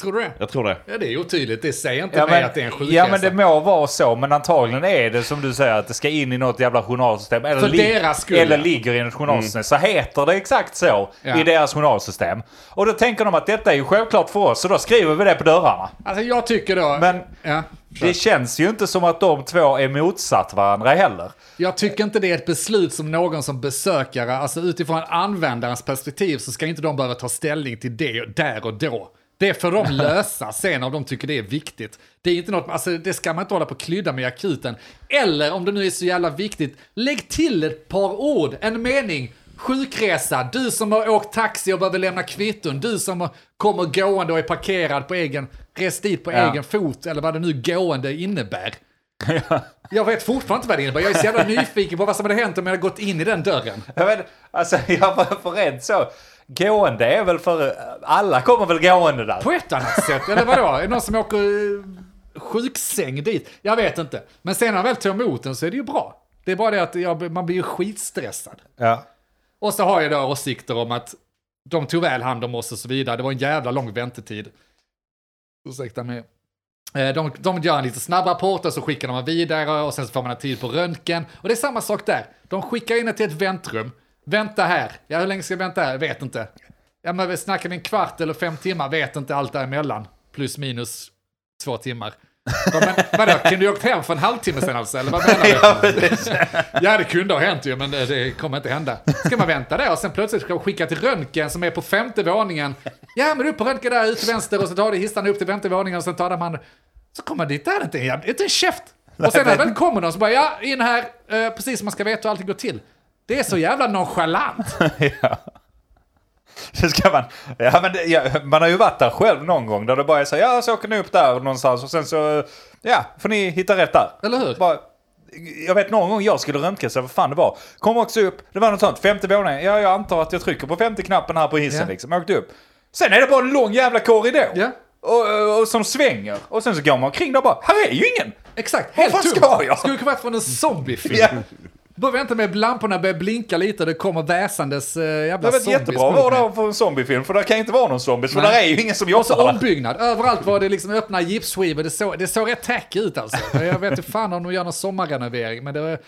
Tror du det? Jag tror det. Ja, det är otydligt. Det säger inte Ja mig men, att det är en sjukresa. ja men det må vara så, men antagligen är det som du säger att det ska in i något jävla journalsystem. Eller, För deras skull, eller ja. ligger i en journalsystem. Så heter det exakt så Ja. i deras journalsystem. Och då tänker de att detta är ju självklart för oss, så då skriver vi det på dörrarna. Alltså jag tycker då... Men ja, det känns ju inte som att de två är motsatt varandra heller. jag tycker inte det är ett beslut som någon som besökare, alltså utifrån användarens perspektiv så ska inte de behöva ta ställning till det där och då. Det får de lösa sen om de tycker det är viktigt. Det är inte något, alltså det ska man inte hålla på och klydda med i akuten. Eller om det nu är så jävla viktigt, lägg till ett par ord, en mening. Sjukresa, du som har åkt taxi och behöver lämna kvitton, du som kommer gående och är parkerad på egen, rest dit på Ja. egen fot, eller vad det nu gående innebär. Jag vet fortfarande inte vad det innebär. Jag är så jävla nyfiken på vad som hade hänt om jag hade gått in i den dörren. Jag vet, alltså jag var för rädd så. Gående är väl för... Alla kommer väl gående där? På ett annat sätt, eller vadå? Är det någon som åker eh, sjuksäng dit? Jag vet inte. Men sen när jag väl tar emot den så är det ju bra. Det är bara det att jag, man blir ju skitstressad. Ja. Och så har jag då åsikter om att de tog väl hand om oss och så vidare. Det var en jävla lång väntetid. Ursäkta mig. Eh, De, de gör en lite snabb rapport och så skickar de vidare och sen så får man en tid på röntgen. Och det är samma sak där. De skickar in det till ett väntrum. Vänta här. Ja, hur länge ska jag vänta här? Vet inte. Ja, men vi snackar vi en kvart eller fem timmar? Vet inte allt däremellan. Plus minus två timmar. Men, vadå, kunde du åkt hem för en halvtimme sen alltså? Eller vad menar du? Ja, det kunde ha hänt ju, men det, kommer inte hända. Ska man vänta där och sen plötsligt ska skicka till röntgen som är på femte våningen. Ja, men upp på röntgen där, ut till vänster och så tar det hissarna upp till femte våningen och sen tar man... Så kommer dit, där är en, inte en käft. Och sen när det väl kommer någon så bara, ja, in här, eh, precis som man ska veta hur allting går till. Det är så jävla nonchalant. ja. Så ska man, ja, men det, ja, man har ju varit där själv någon gång där det bara är så ja så åker ni upp där någonstans och sen så, ja, får ni hitta rätt där. Eller hur? Bara, jag vet någon gång jag skulle röntga sig vad fan det var. Kom också upp, det var något sånt, femte våningen. Ja, jag antar att jag trycker på femte knappen här på hissen Ja. liksom. Jag åkte upp. Sen är det bara en lång jävla korridor. Ja. Och, och, som svänger. Och sen så går man omkring där och bara, här är ju ingen! Exakt, Vad helt fan tomt. ska jag? Skulle komma från en zombiefilm. Ja. Bara vänta med lamporna börjar blinka lite och det kommer väsandes uh, jävla Det var zombies jättebra mig. där för en zombiefilm, för där kan inte vara någon zombies, för Nej. där är ju ingen som Och jobbar så där. ombyggnad. Överallt var det liksom öppna gipsskivor. Det såg, det såg rätt tacky ut alltså. Jag vet inte fan om de gör någon sommarrenovering. Men det var...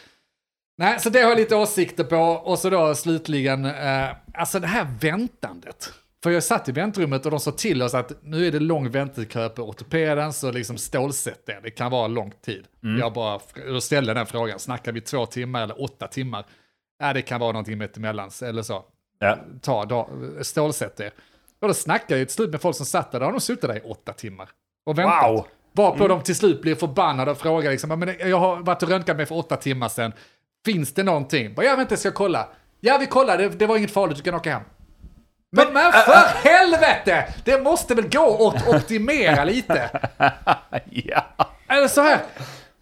Nej, så det har jag lite åsikter på. Och så då slutligen, eh, alltså det här väntandet. För jag satt i väntrummet och de sa till oss att nu är det lång väntekö på ortopeden, så liksom stålsätt det. Det kan vara lång tid. Jag bara jag ställde den frågan, snackar vi två timmar eller åtta timmar? Ja, det kan vara någonting mittemellan, eller så Ja. ta dag, stålsätt det. Och då snackade jag till slut med folk som satt där, då har de suttit där i åtta timmar. Och väntat. Wow. Varpå de till slut blir förbannade och frågar liksom, "Ja, men jag har varit och röntgat mig för åtta timmar sedan. Finns det någonting? Bara, ja vänta, jag ska kolla. Ja, vi kollar, det, det var inget farligt, du kan åka hem. Men, men för helvete! Det måste väl gå att optimera lite? ja. Eller så här,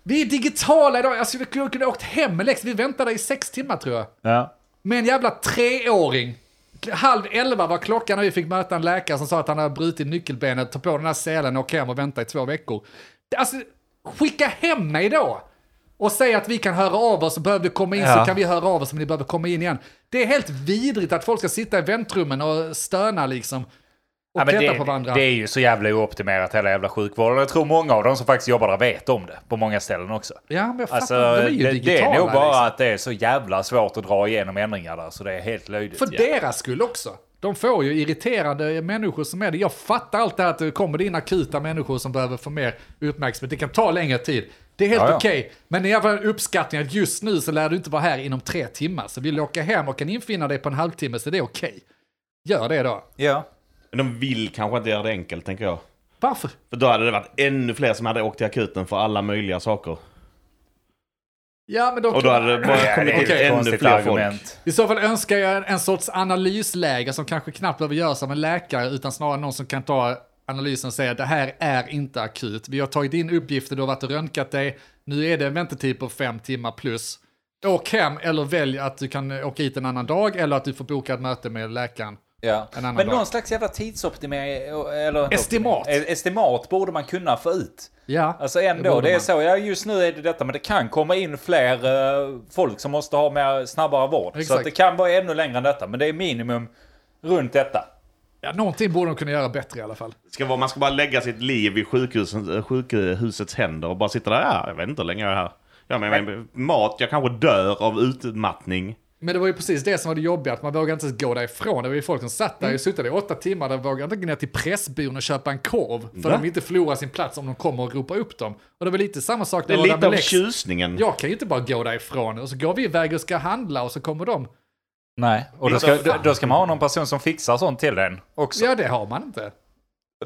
vi är digitala idag, alltså vi kunde ha åkt hem med Lex, vi väntade i sex timmar tror jag. Ja. Med en jävla treåring. Halv elva var klockan när vi fick möta en läkare som sa att han hade brutit nyckelbenet, ta på den här selen och åka hem och vänta i två veckor. Alltså, skicka hem mig då! Och säg att vi kan höra av oss behöver vi komma in så Ja. kan vi höra av oss om ni behöver komma in igen. Det är helt vidrigt att folk ska sitta i väntrummen och stöna liksom. Och Ja, det, på varandra. det är ju så jävla ooptimerat hela jävla sjukvården. Jag tror många av de som faktiskt jobbar där vet om det. På många ställen också. ja, men jag fattar, Alltså, de är ju det, digitala. det är nog bara liksom. att det är så jävla svårt att dra igenom ändringar där. Så det är helt löjligt. För Ja. deras skull också. De får ju irriterande människor som är det. Jag fattar allt det här att det kommer in akuta människor som behöver få mer uppmärksamhet. Det kan ta längre tid. Det är helt Ja, ja. okej. Men det är i alla fall en uppskattning att just nu så lär du inte vara här inom tre timmar. Så vill du åka hem och kan infinna dig på en halvtimme så det är okej. Gör det då. Ja. Men de vill kanske inte göra det enkelt, tänker jag. Varför? För då hade det varit ännu fler som hade åkt till akuten för alla möjliga saker. Ja, men då... Och då hade det bara kommit ett ännu fler folk. argument. I så fall önskar jag en, en sorts analysläge som kanske knappt behöver göras av en läkare utan snarare någon som kan ta analysen säga att det här är inte akut. Vi har tagit in uppgifter, du har varit och röntgat dig, nu är det en väntetid på fem timmar plus. Åk hem eller välj att du kan åka hit en annan dag eller att du får boka ett möte med läkaren. Ja. En annan Men dag. någon slags jävla tidsoptimering, eller... Estimat. Eh, Estimat borde man kunna få ut. Ja, Alltså det ändå, borde det, är man. så, ja just nu är det detta, men det kan komma in fler eh, folk som måste ha mer snabbare vård. Så Exakt. att det kan vara ännu längre än detta, men det är minimum runt detta. Ja, någonting borde de kunna göra bättre i alla fall. Ska vara, man ska bara lägga sitt liv i sjukhusen, äh, sjukhusets händer och bara sitta där. Ja, jag vet inte hur länge jag är här. Ja, men, men mat, jag kanske dör av utmattning. Men det var ju precis det som var det jobbiga, att man vågade inte ens gå därifrån. Det var ju folk som satt Mm. där och suttit i åtta timmar, de vågade inte gå ner till Pressbyrån och köpa en korv. För Va? de vill inte förlora sin plats om de kommer och ropar upp dem. Och det var lite samma sak Det är lite av tjusningen. Jag kan ju inte bara gå därifrån och så går vi iväg och ska handla och så kommer de. Nej, och då ska, då, då ska man ha någon person som fixar sånt till den också. Ja, det har man inte.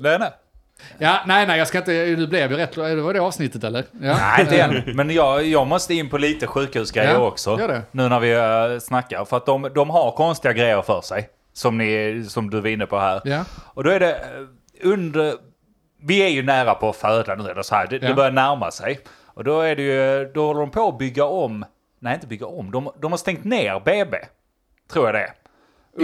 Nej, nej. Ja, nej, nej, jag ska inte, det blev ju rätt, det var det avsnittet eller? Ja. Nej, inte än. Men jag, jag måste in på lite sjukhusgrejer Ja, också. gör det. Nu när vi uh, snackar. För att de, de har konstiga grejer för sig. Som, ni, som du var inne på här. Ja. Och då är det eh, under... Vi är ju nära på att föda nu, eller så här. Det, det börjar närma sig. Och då är det ju, då håller de på att bygga om, nej inte bygga om, de, de har stängt ner BB. Tror jag det är.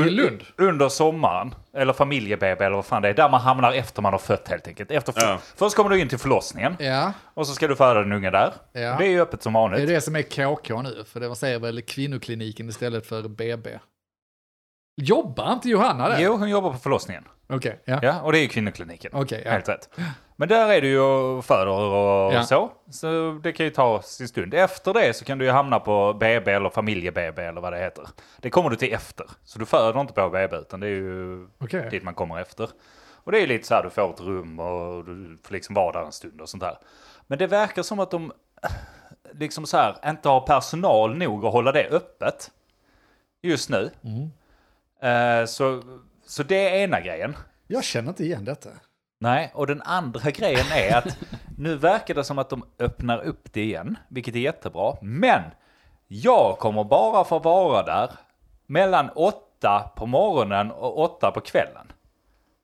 I Lund? Under sommaren, eller familje-BB eller vad fan det är, där man hamnar efter man har fött helt enkelt. Efter, Ja. Först kommer du in till förlossningen, Ja, och så ska du föda din unge där. Ja. Det är ju öppet som det är vanligt. det som är KK nu, för det var säger väl kvinnokliniken istället för BB. Jobbar inte Johanna där? Jo, hon jobbar på förlossningen. Okej, ja. Ja, och det är ju kvinnokliniken. Okej, ja. Helt rätt. Men där är du ju föder och Ja. så. Så det kan ju ta sin stund. Efter det så kan du ju hamna på BB eller familje-BB eller vad det heter. Det kommer du till efter. Så du föder inte på BB utan det är ju Okej. dit man kommer efter. Och det är lite så här, du får ett rum och du får liksom vara där en stund och sånt där. Men det verkar som att de liksom så här inte har personal nog att hålla det öppet. Just nu. Eh, så, så det är ena grejen. Jag känner inte igen detta. Nej, och den andra grejen är att nu verkar det som att de öppnar upp det igen, vilket är jättebra. Men jag kommer bara få vara där mellan åtta på morgonen och åtta på kvällen.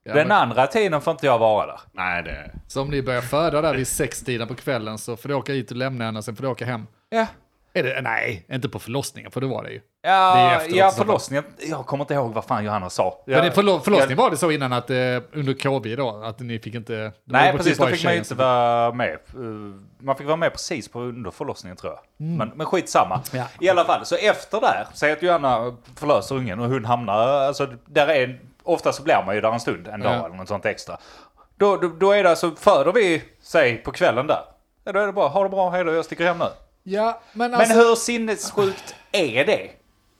Ja, den men, andra tiden får inte jag vara där. Nej, det... så om ni börjar föda där vid sextiden på kvällen så får du åka hit och lämna henne, sen får du åka hem. Ja, Är det, nej, inte på förlossningen, för det var det ju. Det ja, efteråt ja förlossningen. Jag kommer inte ihåg vad fan Johanna sa. Men det, förlo, förlossningen jag, var det så innan att eh, under covid då, att ni fick inte... det Nej, precis. Då fick man ju inte vara med. Uh, Man fick vara med precis på under förlossningen tror jag. Men, men skitsamma. Ja. I alla fall, så efter där, säg att Johanna förlöser ungen och hon hamnar, alltså där är, ofta så blir man ju där en stund, en dag Ja. eller något sånt extra. Då, då, då är det alltså, föder vi, säg på kvällen där. Ja, då är det bara, ha det bra, hej då, jag sticker hem nu. Ja, men Men alltså... hur sinnessjukt är det?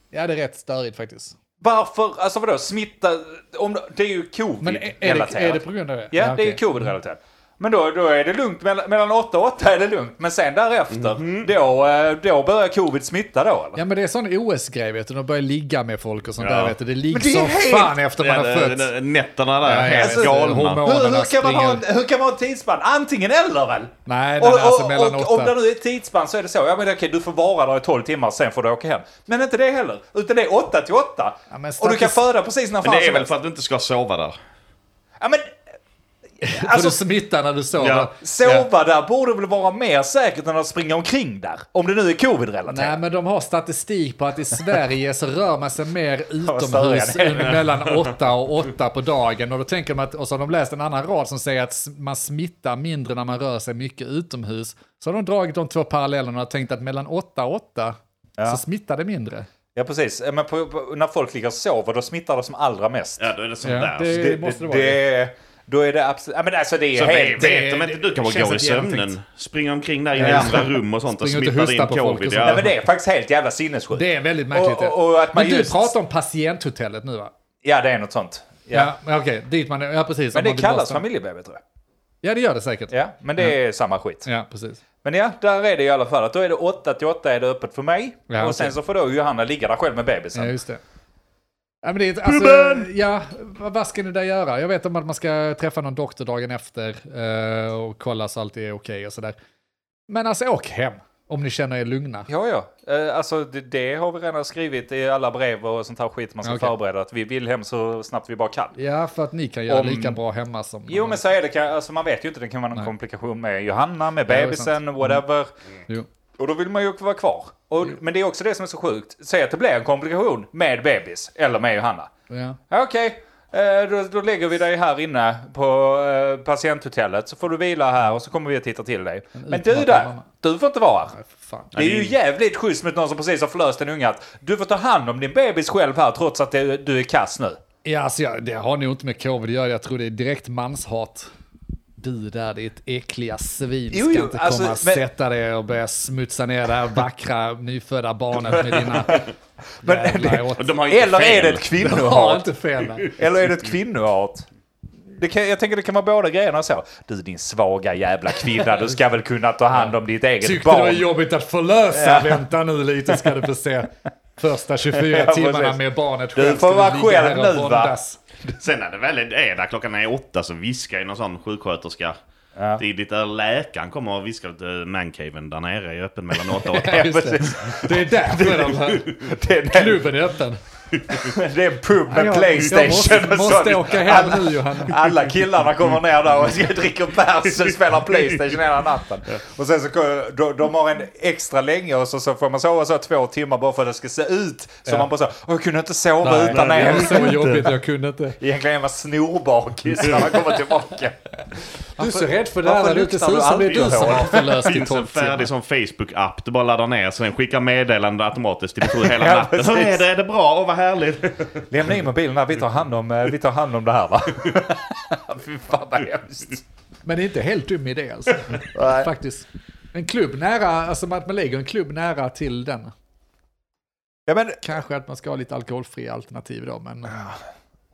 Ja, det är rätt störigt faktiskt. Varför, alltså vadå, smitta, om, det är ju Men är, är, det, covid-relaterat. är det på grund av det? Ja, det är okej. ju covid-relaterat. Men då, då är det lugnt, mellan, mellan 8 och 8 är det lugnt. Men sen därefter, då, eh, då börjar covid smitta då eller? Ja men det är sån OS-grej vet du, de börjar ligga med folk och sånt Ja. där vet du. Det ligger Men som helt- fan efter man Ja, har fötts. Nätterna där, Ja, ja, helt alltså, galna. Hur, hur, kan man ha, springer- hur kan man ha tidsspann? Antingen eller väl? Nej, nej, Och, nej alltså och, mellan och, om det nu är ett tidsspann så är det så. Ja men okej, du får vara där i 12 timmar, sen får du åka hem. Men inte det heller. Utan det är 8 till 8. Ja, men och du kan föda precis när Men fan det är väl för att du inte ska sova där. Ja men... För Alltså, du smittar när du sover. Ja. sova där borde väl vara mer säkert än att springa omkring där. Om det nu är covid-relaterat. Nej, men de har statistik på att i Sverige så rör man sig mer utomhus mellan 8 och 8 på dagen. Och då tänker man att, och så har de läst en annan rad som säger att man smittar mindre när man rör sig mycket utomhus. Så har de dragit de två parallellerna och tänkt att mellan 8 och 8 så smittar det mindre. Ja precis, men på, på, när folk ligger och sover då smittar det som allra mest. Ja, då är det sånt Ja, där. det- Så måste vara det, Då är det absolut... Ja men alltså det är Så helt... vet, det- vet de inte, du kan bara gå i sömnen, springa omkring där i Ja. andra rum och sånt och Springa ut och smitta hosta in på folk och covid. sånt. Nej men Ja. det är faktiskt helt jävla sinnessjukt. Det är väldigt märkligt. Och- och- och att man Men du just- pratar om patienthotellet nu va? Ja det är något sånt. Ja. Ja, men okej, dit man är, ja precis. Men det kallas familjebaby tror jag. Ja, det gör det säkert. Ja, men det är samma skit. Ja, precis. Men ja, där är det i alla fall att då är det 8 till 8 är det öppet för mig. Ja, och sen så får då Johanna ligga där själv med bebisen. Ja, just det. Ja, men det är, alltså, ja, vad ska ni där göra? Jag vet om att man ska träffa någon doktor dagen efter eh, och kolla så allt är okej och sådär. Men alltså åk hem om ni känner er lugna. Ja, ja. Eh, alltså det, det har vi redan skrivit i alla brev och sånt här skit man ska Okej. förbereda. Att vi vill hem så snabbt vi bara kan. Ja, för att ni kan göra Om- lika bra hemma som... Jo, men så är det. kan- Alltså, man vet ju inte. Det kan vara någon Nej. komplikation med Johanna, med det är bebisen, whatever. Jo. Och då vill man ju vara kvar. Och, men det är också det som är så sjukt. Säg att det blir en komplikation med bebis eller med Johanna. Ja. Okej, eh, då, då lägger vi dig här inne på eh, patienthotellet. Så får du vila här och så kommer vi att titta till dig. Men du där, du får inte vara här. Nej. Det är ju jävligt schysst mot någon som precis har förlöst en unge att du får ta hand om din bebis själv här trots att det, du är kass nu. Ja, alltså, jag, det har nog inte med covid att göra. Jag tror det är direkt manshat. Du där, ditt äckliga svin, Jo, ska jo, inte alltså, komma och men- sätta dig och börja smutsa ner det här vackra nyfödda barnet med dina Men- åt... De har Eller är fel. det ett Du har kvinnohat? inte fel. Eller är det ett kvinnohat? Det kan, jag tänker det kan vara båda grejerna så. Du din svaga jävla kvinna, du ska väl kunna ta hand om ditt eget Tyckte det var barn. jobbigt att förlösa? Vänta nu lite ska du få se. Första 24 Ja, timmarna med barnet Du själv. får ska vara själv nu, va? Sen när det väl är där klockan är åtta så viskar ju någon sån sjuksköterska. Ja. Tidigt där läkaren kommer och viskar till mancaven där nere är öppen mellan åtta och åtta. Ja, Just det. precis. Det är därför de här Det är den, klubben är öppen. det är pub med jag, Playstation. jag måste, måste åka hem nu Johanna. Alla killarna kommer ner där och dricka bärs och spela Playstation hela natten. Och sen så de, de har en extra länge och så, så får man sova så två timmar bara för att det ska se ut. Så Ja. man bara så, "Åh, jag kunde inte sova Nej, utan det er. var så jobbigt, jag kunde inte. Egentligen är man snorbakis när man kommer tillbaka. Du är så rädd för det här, det luktar ser du ut som det är du som så? har förlöst Det finns en 12 timmar. färdig sån Facebook-app du bara laddar ner, sen skickar meddelande automatiskt till dig hela Ja, natten. Hur är det? Är det bra? Åh vad härligt. Lämna in mobilen här, vi tar hand om, eh, vi tar hand om det här va. Fy fan vad hemskt. Men det är inte helt dum idé alltså. Faktiskt. En klubb nära, alltså att man lägger en klubb nära till den. Ja, men, Kanske att man ska ha lite alkoholfria alternativ då, men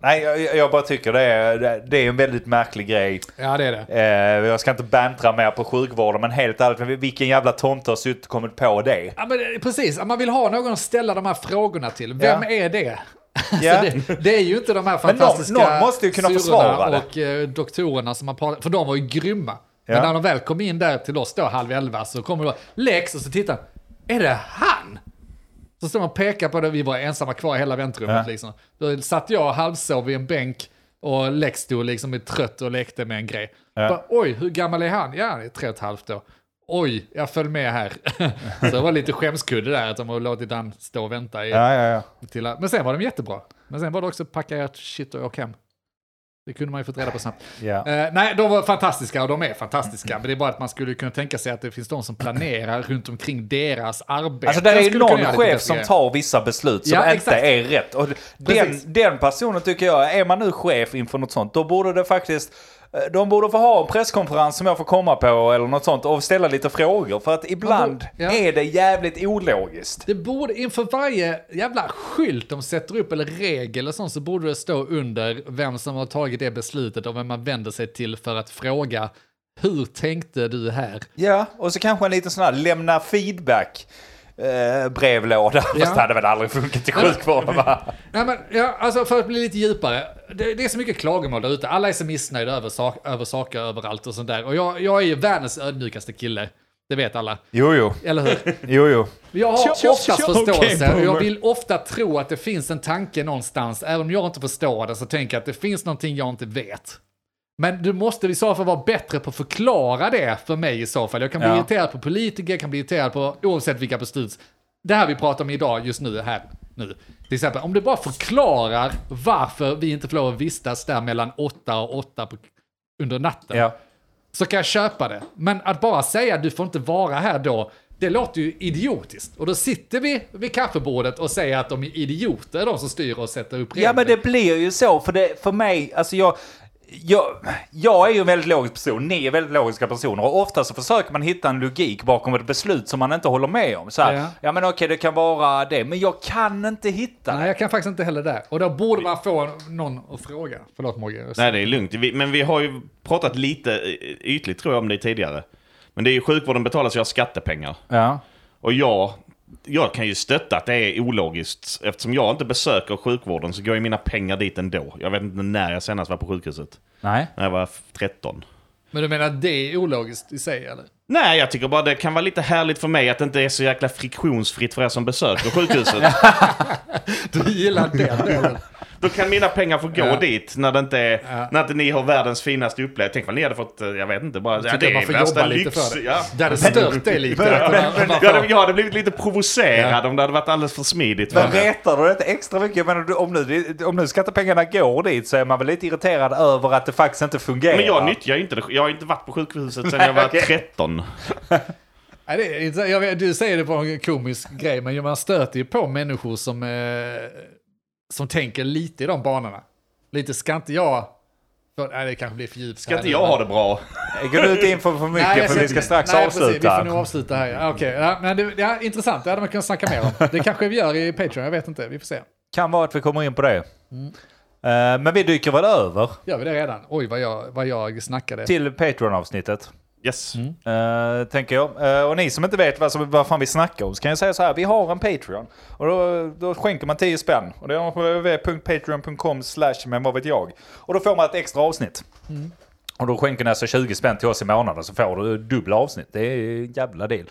nej, jag, jag bara tycker det är, det- är en väldigt märklig grej. ja det är det. Eh, jag ska inte bantra mer på sjukvården, men helt ärligt, vilken jävla tomte har suttit och kommit på det? Ja, men det- precis, man vill ha någon att ställa de här frågorna till. Vem Ja. är det? Alltså det, det är ju inte de här Men någon- fantastiska någon måste ju kunna försvara det. och eh, doktorerna som man pratar, för de var ju grymma. Ja. Men när de väl kom in där till oss då halv elva så kommer det Lex och så tittar är det han? Så står man och pekar på det, vi var ensamma kvar i hela väntrummet Ja. liksom. Då satt jag halvsov vid en bänk och Lex stod liksom är trött och lekte med en grej. Ja. Bara, Oj, hur gammal är han? Ja, han är tre och ett halvt år. Oj, jag föll med här. så det var lite skämskudde där att de har låtit han stå och vänta. I, Ja, ja, ja. till, men sen var de jättebra. Men sen var det också packa ert shit och åk hem. Det kunde man ju fått reda på snabbt. ja. Eh, nej, de var fantastiska och de är fantastiska. Men det är bara att man skulle kunna tänka sig att det finns de som planerar runt omkring deras arbete. Alltså det är ju någon chef som tar vissa beslut som Ja, inte exakt. är rätt. Och den, Precis. den personen tycker jag, är man nu chef inför något sånt, då borde det faktiskt de borde få ha en presskonferens som jag får komma på eller något sånt och ställa lite frågor. För att ibland Ja. är det jävligt ologiskt. Det borde inför varje jävla skylt de sätter upp eller regel eller sånt så borde det stå under vem som har tagit det beslutet och vem man vänder sig till för att fråga hur tänkte du här? Ja, och så kanske en liten sån här lämna feedback eh, brevlåda. Fast det hade väl aldrig funkat i sjukvården va? Nej, men, ja, alltså för att bli lite djupare. Det, det är så mycket klagomål där ute. Alla är så missnöjda över, sak, över saker överallt och sånt där. Och jag, jag är ju världens ödmjukaste kille. Det vet alla. Jo, jo. Eller hur? Jo, jo. Jag har oftast förståelse och jag vill ofta tro att det finns en tanke någonstans. Även om jag inte förstår det så tänker jag att det finns någonting jag inte vet. Men du måste i så fall vara bättre på att förklara det för mig i så fall. Jag kan bli Ja. irriterad på politiker, jag kan bli irriterad på oavsett vilka beslut. Det här vi pratar om idag, just nu, här, nu. Till exempel, om du bara förklarar varför vi inte får lov att vistas där mellan åtta och åtta på, under natten Ja. så kan jag köpa det. Men att bara säga att du får inte vara här då, det låter ju idiotiskt. Och då sitter vi vid kaffebordet och säger att de är idioter, de som styr och sätter upp regler. Ja, men det blir ju så. För, det, för mig, alltså jag... Jag, jag är ju en väldigt logisk person, ni är väldigt logiska personer och ofta så försöker man hitta en logik bakom ett beslut som man inte håller med om. Så här, Ja. ja. men okej det kan vara det, men jag kan inte hitta det. Nej, jag kan faktiskt inte heller det. Och då borde man få någon att fråga. Förlåt Mogge. Nej, det är lugnt. Vi, men vi har ju pratat lite eh, ytligt tror jag om det tidigare. Men det är ju sjukvården betalas ju av skattepengar. Ja. Och jag, jag kan ju stötta att det är ologiskt. Eftersom jag inte besöker sjukvården så går ju mina pengar dit ändå. Jag vet inte när jag senast var på sjukhuset. Nej. När jag var f- 13. Men du menar att det är ologiskt i sig eller? Nej, jag tycker bara det kan vara lite härligt för mig att det inte är så jäkla friktionsfritt för er som besöker sjukhuset. Du gillar den delen. Då kan mina pengar få gå Ja. dit när det inte är, Ja. när inte ni har världens finaste upplevelse. Tänk vad ni hade fått, eh, jag vet inte, bara... Tycker det man är får värsta jobba lite lyx. för det. Ja. Det hade stört dig lite. Men- men- man Jag hade, jag hade blivit lite provocerad om det hade varit alldeles för smidigt. Men retar du det inte extra mycket? Jag menar, om, nu, om nu skattepengarna går dit så är man väl lite irriterad över att det faktiskt inte fungerar. Men jag nyttjar ju inte det. Jag har inte varit på sjukhuset sedan jag var Okej. 13. Nej, det är inte, jag vet, du säger det på en komisk grej, men man stöter ju på människor som, eh, som tänker lite i de banorna. Lite, ska inte jag... För, nej, det kanske blir för djupt. Ska inte jag ha det bra? Går du inte in för för mycket Nej, för vi ska strax nej, precis, avsluta. vi får nog avsluta här. Ja, Okej, ja, men det, ja, intressant. Det hade man kunnat snacka mer om. Det kanske vi gör i Patreon, jag vet inte. Vi får se. Kan vara att vi kommer in på det. Mm. Eh, men vi dyker väl över Gör vi det redan? Oj, vad jag, vad jag snackade. till Patreon-avsnittet. Yes. eh, tänker jag. Eh, och ni som inte vet vad, som, vad fan vi snackar om så kan jag säga så här. Vi har en Patreon. Och då, då skänker man 10 spänn. Och det är på www.patreon.com slash men vad vet jag. Och då får man ett extra avsnitt. Och då skänker ni alltså 20 spänn till oss i månaden så får du dubbla avsnitt. Det är en jävla deal.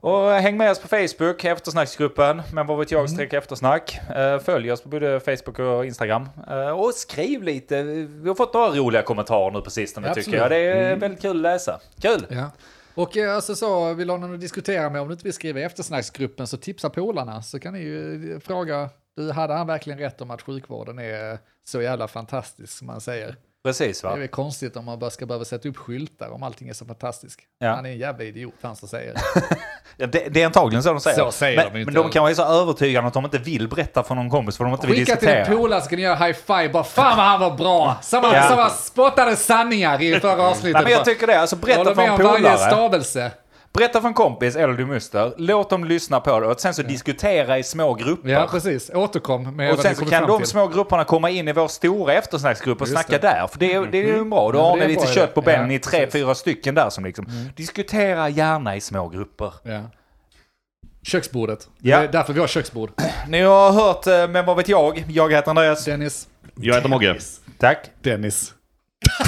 Och häng med oss på Facebook, eftersnacksgruppen. Men vad vet jag, streck eftersnack. Eh, Följ oss på både Facebook och Instagram. Eh, Och skriv lite. Vi har fått några roliga kommentarer nu på sistone Absolut. tycker jag. Det är väldigt kul att läsa. Kul! Ja. Och eh, alltså så, vill ha någon att diskutera med, om du inte vill skriva i eftersnacksgruppen så tipsa polarna så kan ni ju fråga, du hade han verkligen rätt om att sjukvården är så jävla fantastisk som man säger? Precis Det va? är väl konstigt om man bara ska behöva sätta upp skyltar om allting är så fantastiskt. Ja. Han är en jävla idiot han som säger det. Ja, Det, det är antagligen så de säger. Så säger men, de ju men inte. de kan vara så övertygande att de inte vill berätta för någon kompis för de inte vill Skicka till en diskutera. polare så kan ni göra high five, bara fan vad han var bra! Samma, Ja. samma spottade sanningar i förra avsnittet. Nej, men jag tycker det. Alltså berätta håller för med en om varje polare. stavelse. Berätta för en kompis eller din muster. Låt dem lyssna på det och sen så diskutera i små grupper. Ja, precis. Återkom med Och sen ni så kan de till. små grupperna komma in i vår stora eftersnacksgrupp och Just snacka det. Mm. där. För det är, det är ju bra. Då Ja, har ni lite kött på benen Ja, i tre, precis. Mm. fyra stycken där som liksom. Diskutera gärna i små grupper. Ja. Köksbordet. Ja. Det är därför vi har köksbord. Ni har hört, eh, men vad vet jag? Jag heter Andreas. Dennis. Jag heter Mogge. Tack. Dennis.